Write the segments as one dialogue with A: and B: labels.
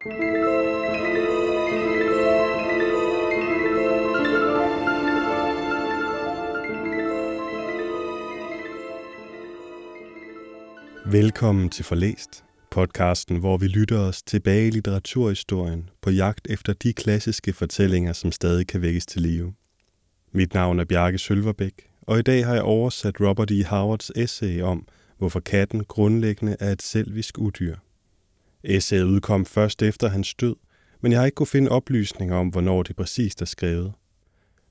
A: Velkommen til Forlæst, podcasten, hvor vi lytter os tilbage i litteraturhistorien på jagt efter de klassiske fortællinger, som stadig kan vækkes til live. Mit navn er Bjarke Sølverbæk, og i dag har jeg oversat Robert E. Howards essay om, hvorfor katten grundlæggende er et selvisk udyr. Essayet udkom først efter hans død, men jeg har ikke kunne finde oplysninger om, hvornår det præcist er skrevet.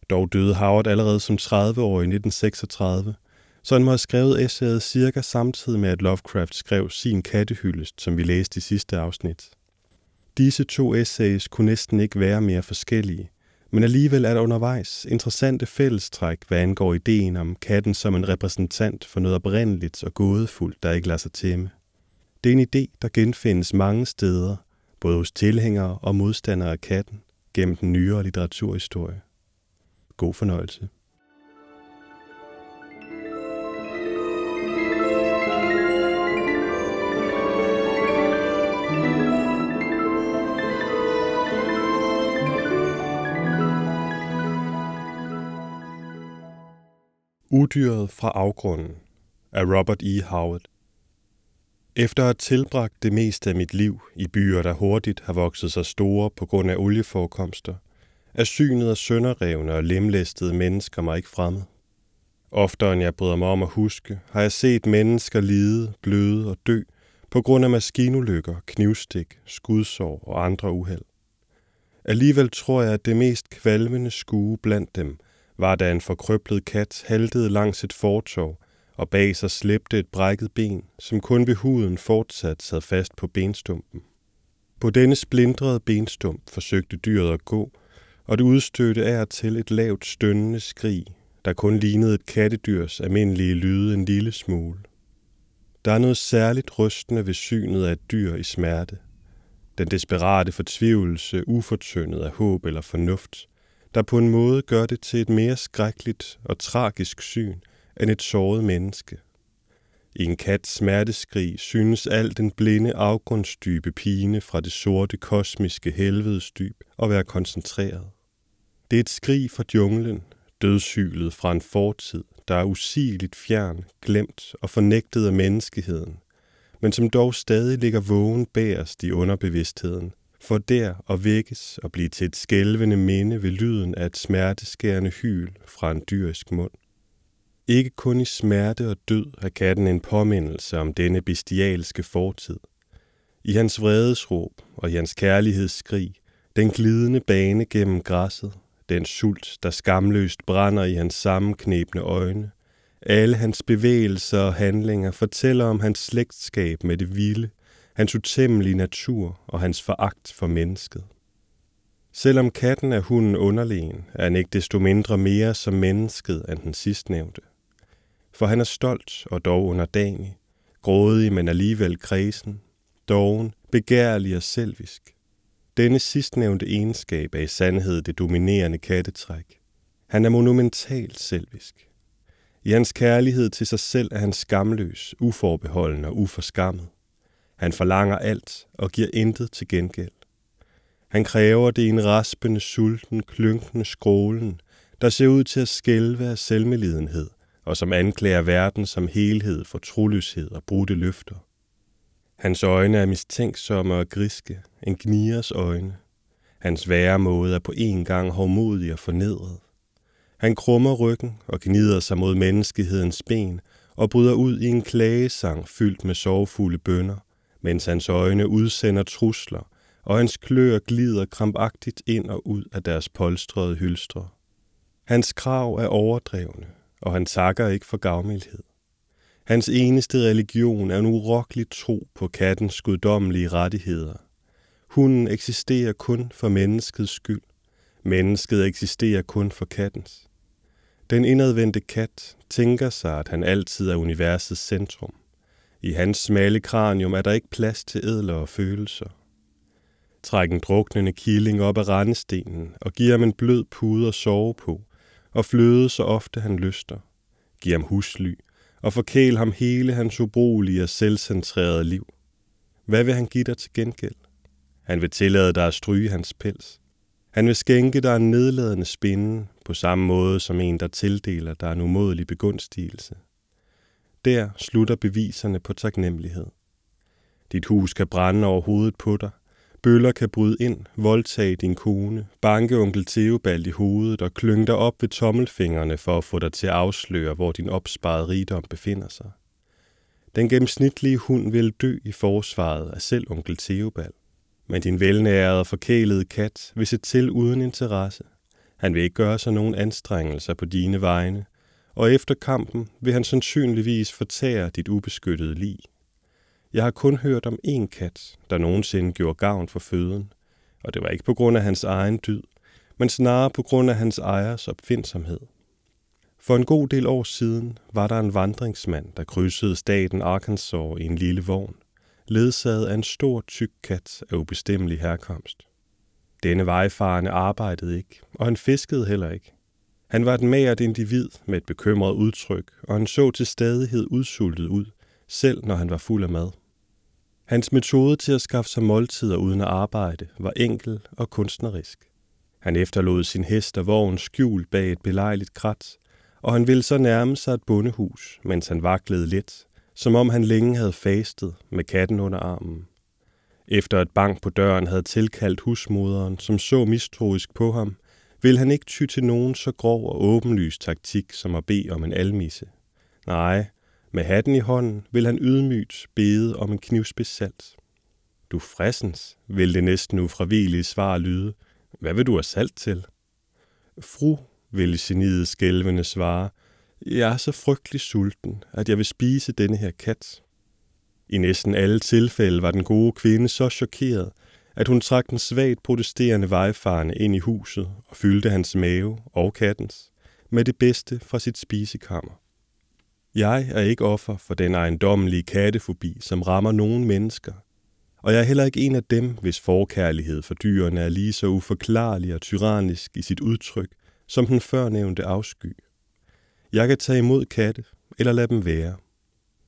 A: Dog døde Howard allerede som 30-årig i 1936, så han må have skrevet essayet cirka samtidig med, at Lovecraft skrev sin kattehyldest, som vi læste i sidste afsnit. Disse to essays kunne næsten ikke være mere forskellige, men alligevel er der undervejs interessante fællestræk, hvad angår ideen om katten som en repræsentant for noget oprindeligt og gådefuldt, der ikke lader sig tæmme. Det er en idé, der genfindes mange steder, både hos tilhængere og modstandere af katten, gennem den nyere litteraturhistorie. God fornøjelse. Udyret fra afgrunden af Robert E. Howard efter at have tilbragt det meste af mit liv i byer, der hurtigt har vokset sig store på grund af olieforekomster, er synet af sønderrevne og lemlæstede mennesker mig ikke fremmed. Oftere end jeg bryder mig om at huske, har jeg set mennesker lide, bløde og dø på grund af maskinulykker, knivstik, skudsår og andre uheld. Alligevel tror jeg, at det mest kvalmende skue blandt dem var da en forkrøblet kat haltede langs et fortov og bag sig slæbte et brækket ben, som kun ved huden fortsat sad fast på benstumpen. På denne splindrede benstump forsøgte dyret at gå, og det udstødte af til et lavt stønnende skrig, der kun lignede et kattedyrs almindelige lyde en lille smule. Der er noget særligt rystende ved synet af et dyr i smerte. Den desperate fortvivlelse, ufortyndet af håb eller fornuft, der på en måde gør det til et mere skrækkeligt og tragisk syn end et såret menneske. I en kats smerteskrig synes al den blinde afgrundsdybe pine fra det sorte kosmiske helvedesdyb at være koncentreret. Det er et skrig fra junglen, dødshylet fra en fortid, der er usigeligt fjern, glemt og fornægtet af menneskeheden, men som dog stadig ligger vågen bagerst i underbevidstheden, for der at vækkes og blive til et skælvende minde ved lyden af et smerteskærende hyl fra en dyrisk mund. Ikke kun i smerte og død har katten en påmindelse om denne bestialske fortid. I hans vredesråb og i hans kærlighedsskrig, den glidende bane gennem græsset, den sult, der skamløst brænder i hans sammenknebne øjne, alle hans bevægelser og handlinger fortæller om hans slægtskab med det vilde, hans utæmmelige natur og hans foragt for mennesket. Selvom katten er hunden underlegen, er han ikke desto mindre mere som mennesket end den sidstnævnte. For han er stolt og dog underdanig, grådig, men alligevel kredsen, doven, begærlig og selvisk. Denne sidstnævnte egenskab er i sandhed det dominerende kattetræk. Han er monumentalt selvisk. I hans kærlighed til sig selv er han skamløs, uforbeholden og uforskammet. Han forlanger alt og giver intet til gengæld. Han kræver det i en raspende, sulten, klynkende skrålen, der ser ud til at skælve af selvmelidenhed, og som anklager verden som helhed for troløshed og brudte løfter. Hans øjne er mistænksomme og griske, en gnigers øjne. Hans væremåde er på en gang hårdmodig og fornedret. Han krummer ryggen og gnider sig mod menneskehedens ben og bryder ud i en klagesang fyldt med sorgfulde bønder, mens hans øjne udsender trusler, og hans klør glider krampagtigt ind og ud af deres polstrede hylstre. Hans krav er overdrevne, og han takker ikke for gavmildhed. Hans eneste religion er en urokkelig tro på kattens guddommelige rettigheder. Hunden eksisterer kun for menneskets skyld. Mennesket eksisterer kun for kattens. Den indadvendte kat tænker sig, at han altid er universets centrum. I hans smalle kranium er der ikke plads til ædlere følelser. Træk en druknende killing op af rendestenen og giv ham en blød pude at sove på, og fløde så ofte han lyster. Giv ham husly, og forkæl ham hele hans ubrugelige og selvcentrerede liv. Hvad vil han give dig til gengæld? Han vil tillade dig at stryge hans pels. Han vil skænke dig en nedladende spinde, på samme måde som en, der tildeler dig en umodelig begunstigelse. Der slutter beviserne på taknemmelighed. Dit hus kan brænde over hovedet på dig. Bøller kan bryde ind, voldtage din kone, banke onkel Theobald i hovedet og klynge dig op ved tommelfingrene for at få dig til at afsløre, hvor din opsparede rigdom befinder sig. Den gennemsnitlige hund vil dø i forsvaret af selv onkel Theobald. Men din velnærede og forkælede kat vil se til uden interesse. Han vil ikke gøre sig nogen anstrengelser på dine vegne, og efter kampen vil han sandsynligvis fortære dit ubeskyttede lig. Jeg har kun hørt om én kat, der nogensinde gjorde gavn for føden, og det var ikke på grund af hans egen dyd, men snarere på grund af hans ejers opfindsomhed. For en god del år siden var der en vandringsmand, der krydsede staten Arkansas i en lille vogn, ledsaget af en stor tyk kat af ubestemmelig herkomst. Denne vejfarende arbejdede ikke, og han fiskede heller ikke. Han var et mært individ med et bekymret udtryk, og han så til stadighed udsultet ud, selv når han var fuld af mad. Hans metode til at skaffe sig måltider uden at arbejde var enkel og kunstnerisk. Han efterlod sin hest og vogn skjult bag et belejligt krat, og han ville så nærme sig et bondehus, mens han vaklede lidt, som om han længe havde fastet med katten under armen. Efter et bank på døren havde tilkaldt husmoderen, som så mistroisk på ham, ville han ikke ty til nogen så grov og åbenlys taktik som at bede om en almisse. Nej, med hatten i hånden vil han ydmygt bede om en knivspids salt. Du fressens, vil det næsten ufravigelige svar lyde. Hvad vil du have salt til? Fru, vil geniet skælvende svare. Jeg er så frygtelig sulten, at jeg vil spise denne her kat. I næsten alle tilfælde var den gode kvinde så chokeret, at hun trak den svagt protesterende vejfarende ind i huset og fyldte hans mave og kattens med det bedste fra sit spisekammer. Jeg er ikke offer for den ejendommelige kattefobi, som rammer nogen mennesker, og jeg er heller ikke en af dem, hvis forkærlighed for dyrene er lige så uforklarlig og tyrannisk i sit udtryk, som den førnævnte afsky. Jeg kan tage imod katte, eller lade dem være.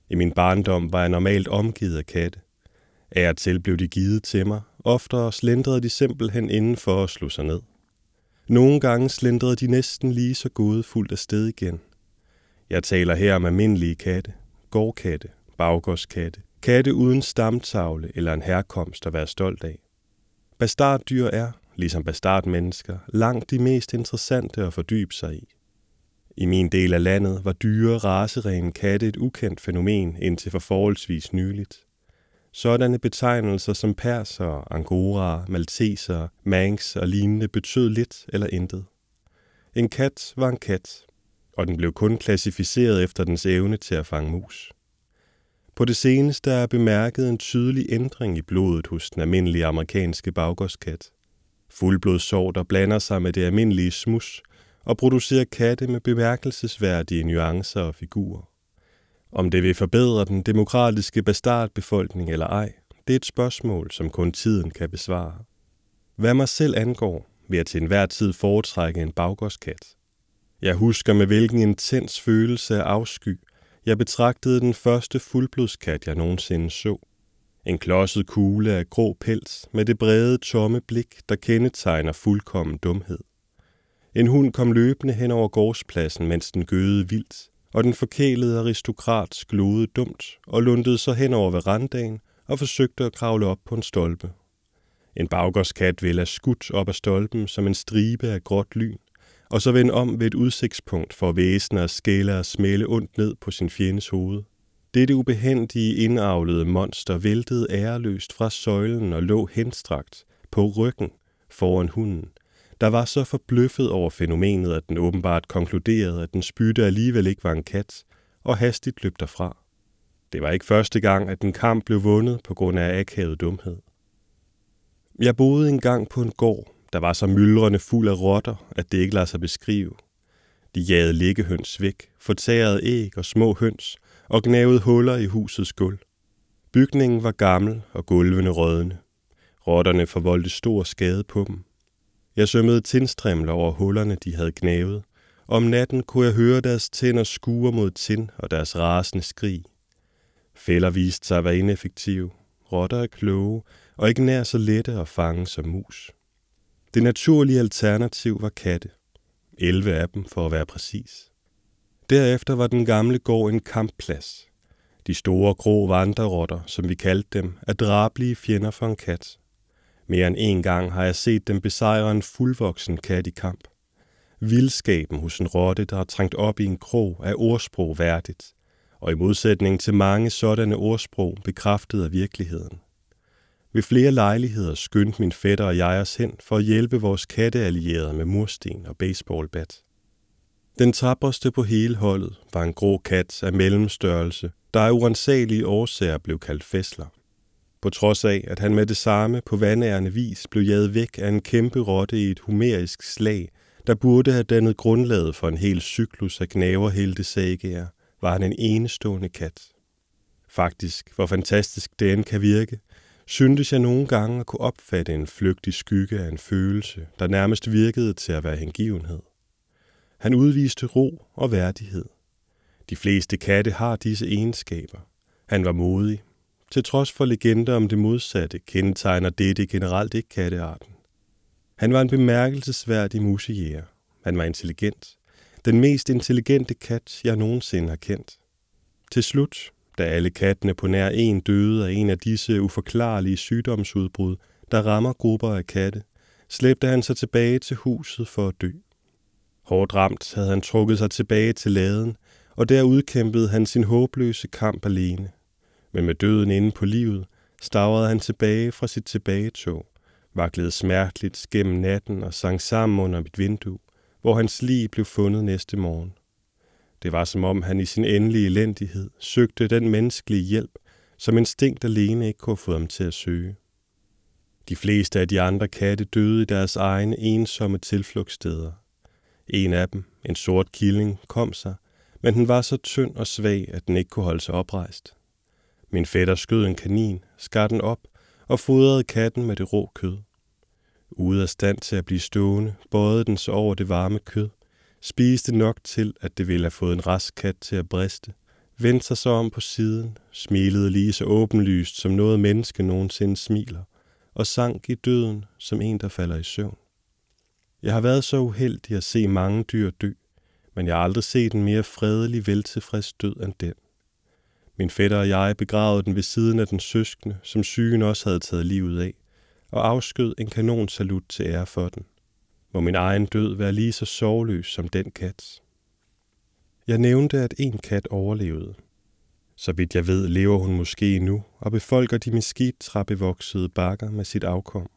A: I min barndom var jeg normalt omgivet af katte. Af og til blev de givet til mig, oftere slendrede de simpelthen inden for at slå sig ned. Nogle gange slendrede de næsten lige så fuldt afsted igen. Jeg taler her om almindelige katte, gårdkatte, baggårdskatte, katte uden stamtavle eller en herkomst at være stolt af. Bastarddyr er, ligesom bastardmennesker, langt de mest interessante at fordybe sig i. I min del af landet var dyre, raserene katte et ukendt fænomen indtil for forholdsvis nyligt. Sådanne betegnelser som perser, angora, malteser, manx og lignende betød lidt eller intet. En kat var en kat, og den blev kun klassificeret efter dens evne til at fange mus. På det seneste er bemærket en tydelig ændring i blodet hos den almindelige amerikanske baggårdskat. der blander sig med det almindelige smus og producerer katte med bemærkelsesværdige nuancer og figurer. Om det vil forbedre den demokratiske bastardbefolkning eller ej, det er et spørgsmål, som kun tiden kan besvare. Hvad mig selv angår, vil jeg til enhver tid foretrække en baggårdskat. Jeg husker med hvilken intens følelse af afsky, jeg betragtede den første fuldblodskat, jeg nogensinde så. En klodset kugle af grå pels med det brede, tomme blik, der kendetegner fuldkommen dumhed. En hund kom løbende hen over gårdspladsen, mens den gøede vildt, og den forkælede aristokrat glodede dumt og lundede sig hen over verandaen og forsøgte at kravle op på en stolpe. En baggårdskat ville have skudt op af stolpen som en stribe af gråt lyn, og så vende om ved et udsigtspunkt for væsener at skæle og smæle ondt ned på sin fjendes hoved. Dette ubehendige indavlede monster væltede æreløst fra søjlen og lå henstrakt på ryggen foran hunden, der var så forbløffet over fænomenet, at den åbenbart konkluderede, at den spytte alligevel ikke var en kat, og hastigt løb derfra. Det var ikke første gang, at den kamp blev vundet på grund af akavet dumhed. Jeg boede engang på en gård, der var så myldrende fuld af rotter, at det ikke lader sig beskrive. De jagede liggehøns væk, fortærede æg og små høns og gnavede huller i husets gulv. Bygningen var gammel og gulvene rødne. Rotterne forvoldte stor skade på dem. Jeg sømmede tindstrimler over hullerne, de havde gnavet. Om natten kunne jeg høre deres tænder skure mod tind og deres rasende skrig. Fælder viste sig at være ineffektive. Rotter er kloge, og ikke nær så lette at fange som mus. Det naturlige alternativ var katte. 11 af dem for at være præcis. Derefter var den gamle gård en kampplads. De store grå vandrerotter, som vi kaldte dem, er drablige fjender for en kat. Mere end en gang har jeg set dem besejre en fuldvoksen kat i kamp. Vildskaben hos en rotte, der har trængt op i en krog, er ordsprog værdigt, og i modsætning til mange sådanne ordsprog bekræftet af virkeligheden. Ved flere lejligheder skyndte min fætter og jeg os hen for at hjælpe vores katteallierede med mursten og baseballbat. Den tabreste på hele holdet var en grå kat af mellemstørrelse, der af uansagelige årsager blev kaldt fæsler. På trods af, at han med det samme på vandærende vis blev jaget væk af en kæmpe rotte i et humerisk slag, der burde have dannet grundlaget for en hel cyklus af gnaverhelte sagærer, var han en enestående kat. Faktisk, hvor fantastisk det end kan virke, syntes jeg nogle gange at kunne opfatte en flygtig skygge af en følelse, der nærmest virkede til at være hengivenhed. Han udviste ro og værdighed. De fleste katte har disse egenskaber. Han var modig. Til trods for legender om det modsatte, kendetegner dette generelt ikke kattearten. Han var en bemærkelsesværdig musejæger. Han var intelligent. Den mest intelligente kat, jeg nogensinde har kendt. Til slut, da alle kattene på nær en døde af en af disse uforklarlige sygdomsudbrud, der rammer grupper af katte, slæbte han sig tilbage til huset for at dø. Hårdt ramt havde han trukket sig tilbage til laden, og der udkæmpede han sin håbløse kamp alene. Men med døden inde på livet, stavrede han tilbage fra sit tilbagetog, vaklede smerteligt gennem natten og sang sammen under mit vindue, hvor hans lig blev fundet næste morgen. Det var som om han i sin endelige elendighed søgte den menneskelige hjælp, som instinkt alene ikke kunne få ham til at søge. De fleste af de andre katte døde i deres egne ensomme tilflugtssteder. En af dem, en sort killing, kom sig, men den var så tynd og svag, at den ikke kunne holde sig oprejst. Min fætter skød en kanin, skar den op og fodrede katten med det rå kød. Ude af stand til at blive stående, bøjede den sig over det varme kød, spiste nok til, at det ville have fået en rask kat til at briste, vendte sig så om på siden, smilede lige så åbenlyst, som noget menneske nogensinde smiler, og sank i døden som en, der falder i søvn. Jeg har været så uheldig at se mange dyr dø, men jeg har aldrig set en mere fredelig, veltilfreds død end den. Min fætter og jeg begravede den ved siden af den søskende, som sygen også havde taget livet af, og afskød en kanonsalut til ære for den. Må min egen død være lige så sorgløs som den kat. Jeg nævnte, at en kat overlevede. Så vidt jeg ved, lever hun måske nu og befolker de meskidt trappevoksede bakker med sit afkom.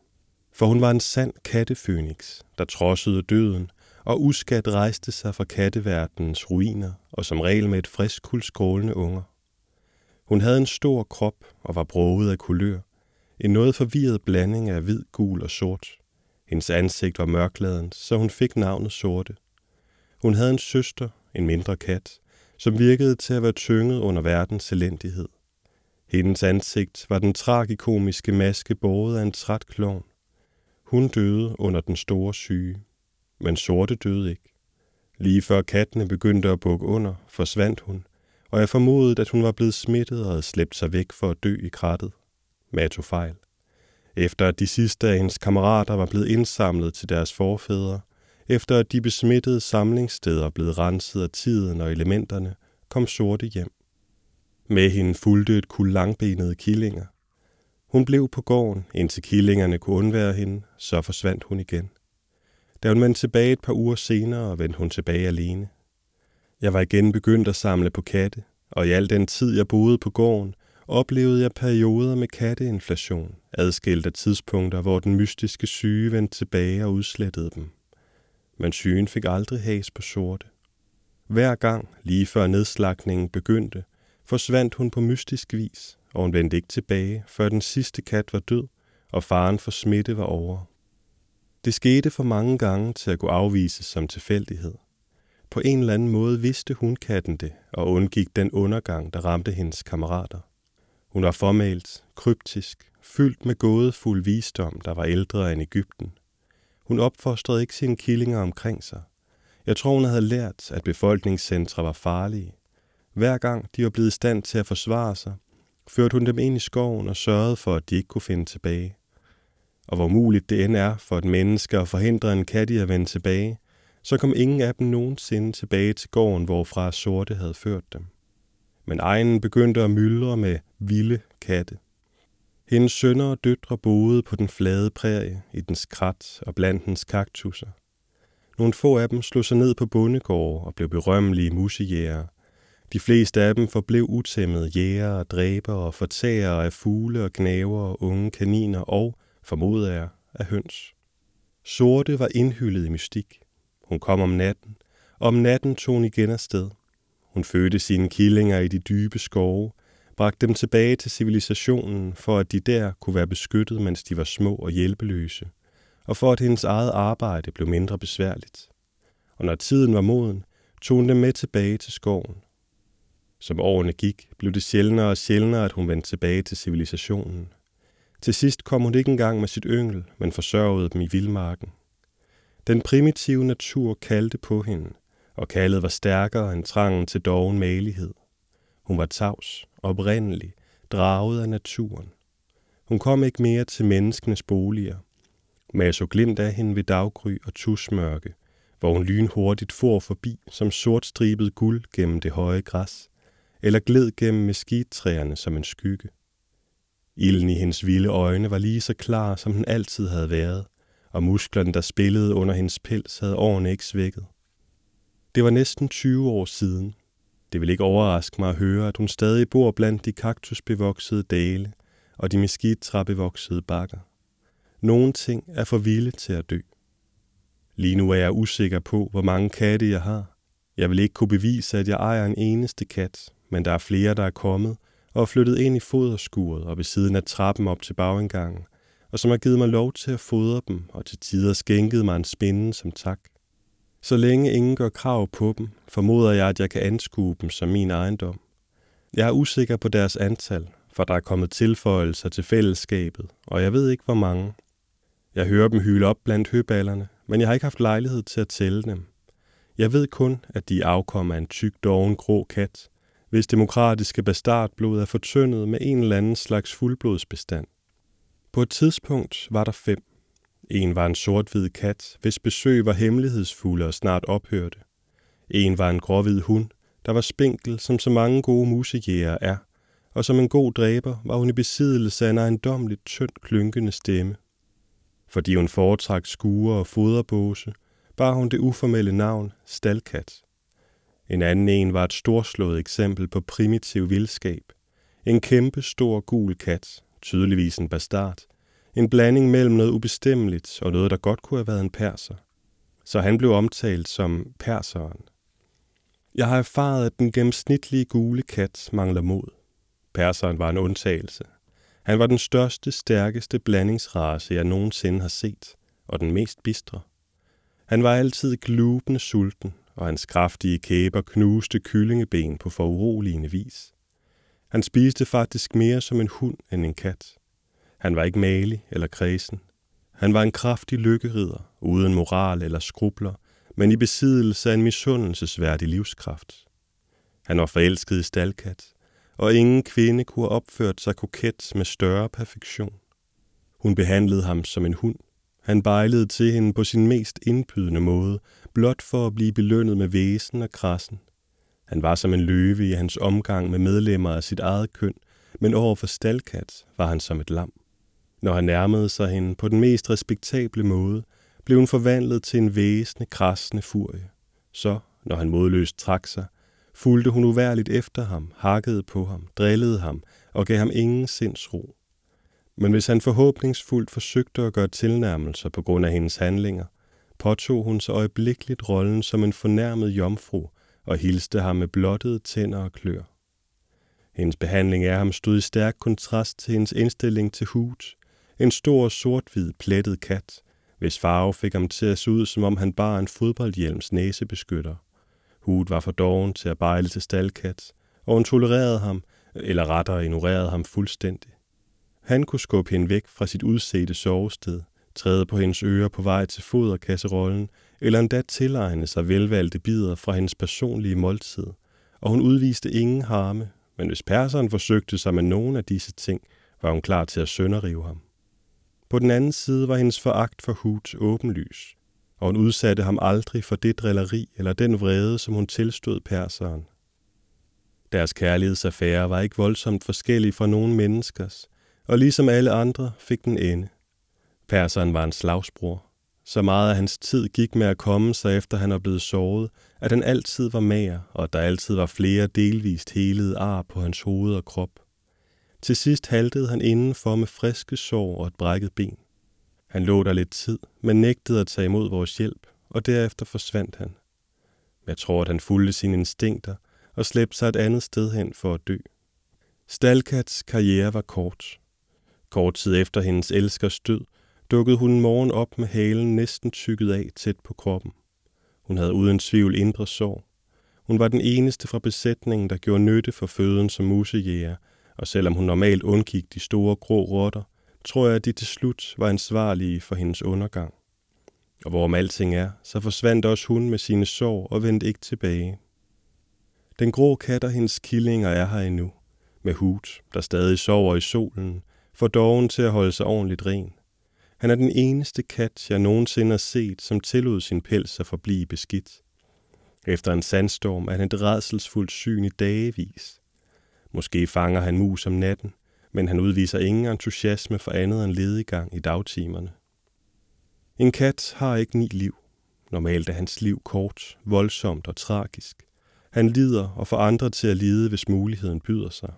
A: For hun var en sand kattefønix, der trodsede døden og uskat rejste sig fra katteverdenens ruiner og som regel med et frisk kul skrålende unger. Hun havde en stor krop og var broget af kulør, en noget forvirret blanding af hvid, gul og sort. Hendes ansigt var mørkladen, så hun fik navnet Sorte. Hun havde en søster, en mindre kat, som virkede til at være tynget under verdens elendighed. Hendes ansigt var den tragikomiske maske båret af en træt klovn. Hun døde under den store syge, men Sorte døde ikke. Lige før kattene begyndte at bukke under, forsvandt hun, og jeg formodede, at hun var blevet smittet og havde slæbt sig væk for at dø i krattet. Mato fejl. Efter at de sidste af hendes kammerater var blevet indsamlet til deres forfædre, efter at de besmittede samlingssteder blev renset af tiden og elementerne, kom Sorte hjem. Med hende fulgte et kul langbenede killinger. Hun blev på gården, indtil killingerne kunne undvære hende, så forsvandt hun igen. Da hun vendte tilbage et par uger senere, vendte hun tilbage alene. Jeg var igen begyndt at samle på katte, og i al den tid, jeg boede på gården, oplevede jeg perioder med katteinflation, adskilt af tidspunkter, hvor den mystiske syge vendte tilbage og udslettede dem. Men sygen fik aldrig has på sorte. Hver gang, lige før nedslagningen begyndte, forsvandt hun på mystisk vis, og hun vendte ikke tilbage, før den sidste kat var død, og faren for smitte var over. Det skete for mange gange til at kunne afvises som tilfældighed. På en eller anden måde vidste hun katten det, og undgik den undergang, der ramte hendes kammerater. Hun var formalt, kryptisk, fyldt med gådefuld visdom, der var ældre end Ægypten. Hun opfostrede ikke sine killinger omkring sig. Jeg tror, hun havde lært, at befolkningscentre var farlige. Hver gang de var blevet i stand til at forsvare sig, førte hun dem ind i skoven og sørgede for, at de ikke kunne finde tilbage. Og hvor muligt det end er for et menneske at forhindre en kat i at vende tilbage, så kom ingen af dem nogensinde tilbage til gården, hvorfra sorte havde ført dem. Men egen begyndte at myldre med vilde katte. Hendes sønner og døtre boede på den flade prærie, i dens krat og blandt dens kaktusser. Nogle få af dem slog sig ned på bondegårde og blev berømmelige musejæger. De fleste af dem forblev utæmmede jæger og dræber og fortærer af fugle og knaver og unge kaniner og, formoder jeg, af høns. Sorte var indhyllet i mystik. Hun kom om natten, og om natten tog hun igen afsted. Hun fødte sine killinger i de dybe skove, bragte dem tilbage til civilisationen, for at de der kunne være beskyttet, mens de var små og hjælpeløse, og for at hendes eget arbejde blev mindre besværligt. Og når tiden var moden, tog hun dem med tilbage til skoven. Som årene gik, blev det sjældnere og sjældnere, at hun vendte tilbage til civilisationen. Til sidst kom hun ikke engang med sit yngel, men forsørgede dem i vildmarken. Den primitive natur kaldte på hende, og kaldet var stærkere end trangen til doven malighed. Hun var tavs, oprindelig, draget af naturen. Hun kom ikke mere til menneskenes boliger. Men jeg så glimt af hende ved daggry og tusmørke, hvor hun lynhurtigt for forbi som sortstribet guld gennem det høje græs, eller gled gennem meskittræerne som en skygge. Ilden i hendes vilde øjne var lige så klar, som den altid havde været, og musklerne, der spillede under hendes pels, havde årene ikke svækket. Det var næsten 20 år siden. Det vil ikke overraske mig at høre, at hun stadig bor blandt de kaktusbevoksede dale og de meskittræbevoksede bakker. Nogle ting er for vilde til at dø. Lige nu er jeg usikker på, hvor mange katte jeg har. Jeg vil ikke kunne bevise, at jeg ejer en eneste kat, men der er flere, der er kommet og er flyttet ind i foderskuret og ved siden af trappen op til bagindgangen, og som har givet mig lov til at fodre dem og til tider skænket mig en spinde som tak. Så længe ingen gør krav på dem, formoder jeg, at jeg kan anskue dem som min ejendom. Jeg er usikker på deres antal, for der er kommet tilføjelser til fællesskabet, og jeg ved ikke, hvor mange. Jeg hører dem hyle op blandt høballerne, men jeg har ikke haft lejlighed til at tælle dem. Jeg ved kun, at de afkommer af en tyk, doven, grå kat, hvis demokratiske bastardblod er fortyndet med en eller anden slags fuldblodsbestand. På et tidspunkt var der fem. En var en sort-hvid kat, hvis besøg var hemmelighedsfulde og snart ophørte. En var en gråhvid hund, der var spinkel, som så mange gode musejæger er, og som en god dræber var hun i besiddelse af en ejendomligt tynd klynkende stemme. Fordi hun foretrak skure og foderbåse, bar hun det uformelle navn Stalkat. En anden en var et storslået eksempel på primitiv vildskab. En kæmpe stor gul kat, tydeligvis en bastard. En blanding mellem noget ubestemmeligt og noget, der godt kunne have været en perser. Så han blev omtalt som perseren. Jeg har erfaret, at den gennemsnitlige gule kat mangler mod. Perseren var en undtagelse. Han var den største, stærkeste blandingsrace, jeg nogensinde har set, og den mest bistre. Han var altid glubende sulten, og hans kraftige kæber knuste kyllingeben på foruroligende vis. Han spiste faktisk mere som en hund end en kat. Han var ikke malig eller kredsen. Han var en kraftig lykkerider, uden moral eller skrubler, men i besiddelse af en misundelsesværdig livskraft. Han var forelsket i stalkat, og ingen kvinde kunne have opført sig koket med større perfektion. Hun behandlede ham som en hund. Han bejlede til hende på sin mest indbydende måde, blot for at blive belønnet med væsen og krassen. Han var som en løve i hans omgang med medlemmer af sit eget køn, men over for Stalkat var han som et lam. Når han nærmede sig hende på den mest respektable måde, blev hun forvandlet til en væsende, krassende furie. Så, når han modløst trak sig, fulgte hun uværligt efter ham, hakkede på ham, drillede ham og gav ham ingen sindsro. Men hvis han forhåbningsfuldt forsøgte at gøre tilnærmelser på grund af hendes handlinger, påtog hun sig øjeblikkeligt rollen som en fornærmet jomfru og hilste ham med blottede tænder og klør. Hendes behandling af ham stod i stærk kontrast til hendes indstilling til Hoot, en stor sort-hvid plettet kat, hvis farve fik ham til at se ud, som om han bar en fodboldhjelms næsebeskytter. Hoot var for doven til at bejle til staldkat, og hun tolererede ham, eller rettere ignorerede ham fuldstændig. Han kunne skubbe hende væk fra sit udsete sovested, træde på hendes ører på vej til foderkasserollen, eller endda tilegne sig velvalgte bidder fra hendes personlige måltid, og hun udviste ingen harme, men hvis perseren forsøgte sig med nogen af disse ting, var hun klar til at sønderrive ham. På den anden side var hendes foragt for Hoot åbenlys, og hun udsatte ham aldrig for det drilleri eller den vrede, som hun tilstod perseren. Deres kærlighedsaffære var ikke voldsomt forskellig fra nogen menneskers, og ligesom alle andre fik den ende. Perseren var en slagsbror. Så meget af hans tid gik med at komme sig efter han var blevet såret, at han altid var mager, og at der altid var flere delvist helede ar på hans hoved og krop. Til sidst haltede han indenfor med friske sår og et brækket ben. Han lå der lidt tid, men nægtede at tage imod vores hjælp, og derefter forsvandt han. Jeg tror, at han fulgte sine instinkter og slæbte sig et andet sted hen for at dø. Stalkats karriere var kort. Kort tid efter hendes elskers død, dukkede hun en morgen op med halen næsten tykket af tæt på kroppen. Hun havde uden tvivl indre sår. Hun var den eneste fra besætningen, der gjorde nytte for føden som musejæger, og selvom hun normalt undgik de store grå rotter, tror jeg, at de til slut var ansvarlige for hendes undergang. Og hvorom alting er, så forsvandt også hun med sine sår og vendte ikke tilbage. Den grå kat og hendes killinger er her endnu, med hud, der stadig sover i solen, for doven til at holde sig ordentligt ren. Han er den eneste kat, jeg nogensinde har set, som tillod sin pels at forblive beskidt. Efter en sandstorm er han et redselsfuldt syn i dagevis. Måske fanger han mus om natten, men han udviser ingen entusiasme for andet end ledegang i dagtimerne. En kat har ikke ni liv. Normalt er hans liv kort, voldsomt og tragisk. Han lider og får andre til at lide, hvis muligheden byder sig.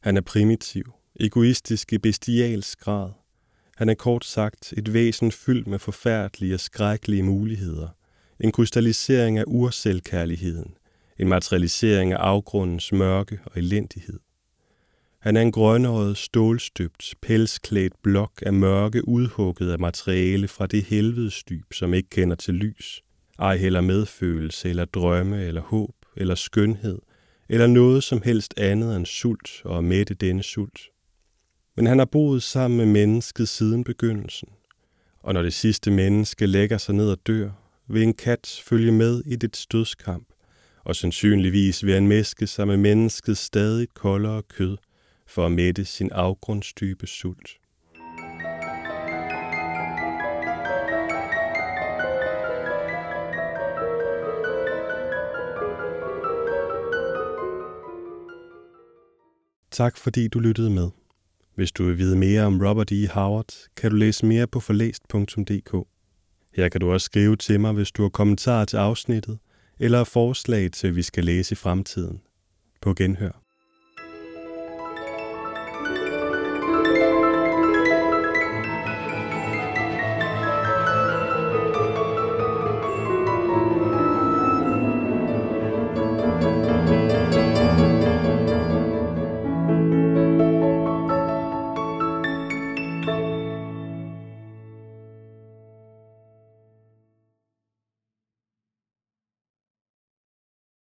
A: Han er primitiv, egoistisk i bestialsk grad. Han er kort sagt et væsen fyldt med forfærdelige og skrækkelige muligheder. En krystallisering af urselvkærligheden. En materialisering af afgrundens mørke og elendighed. Han er en grønåret, stålstøbt, pelsklædt blok af mørke udhugget af materiale fra det helvedesdyb, som ikke kender til lys, ej heller medfølelse eller drømme eller håb eller skønhed, eller noget som helst andet end sult og mætte denne sult. Men han har boet sammen med mennesket siden begyndelsen, og når det sidste menneske lægger sig ned og dør, vil en kat følge med i dit stødskamp og sandsynligvis vil han mæske sig med menneskets stadig koldere kød – for at mætte sin afgrundsdybe sult. Tak fordi du lyttede med. Hvis du vil vide mere om Robert E. Howard, kan du læse mere på forlæst.dk. Her kan du også skrive til mig, hvis du har kommentarer til afsnittet, eller forslag til, at vi skal læse i fremtiden. På genhør.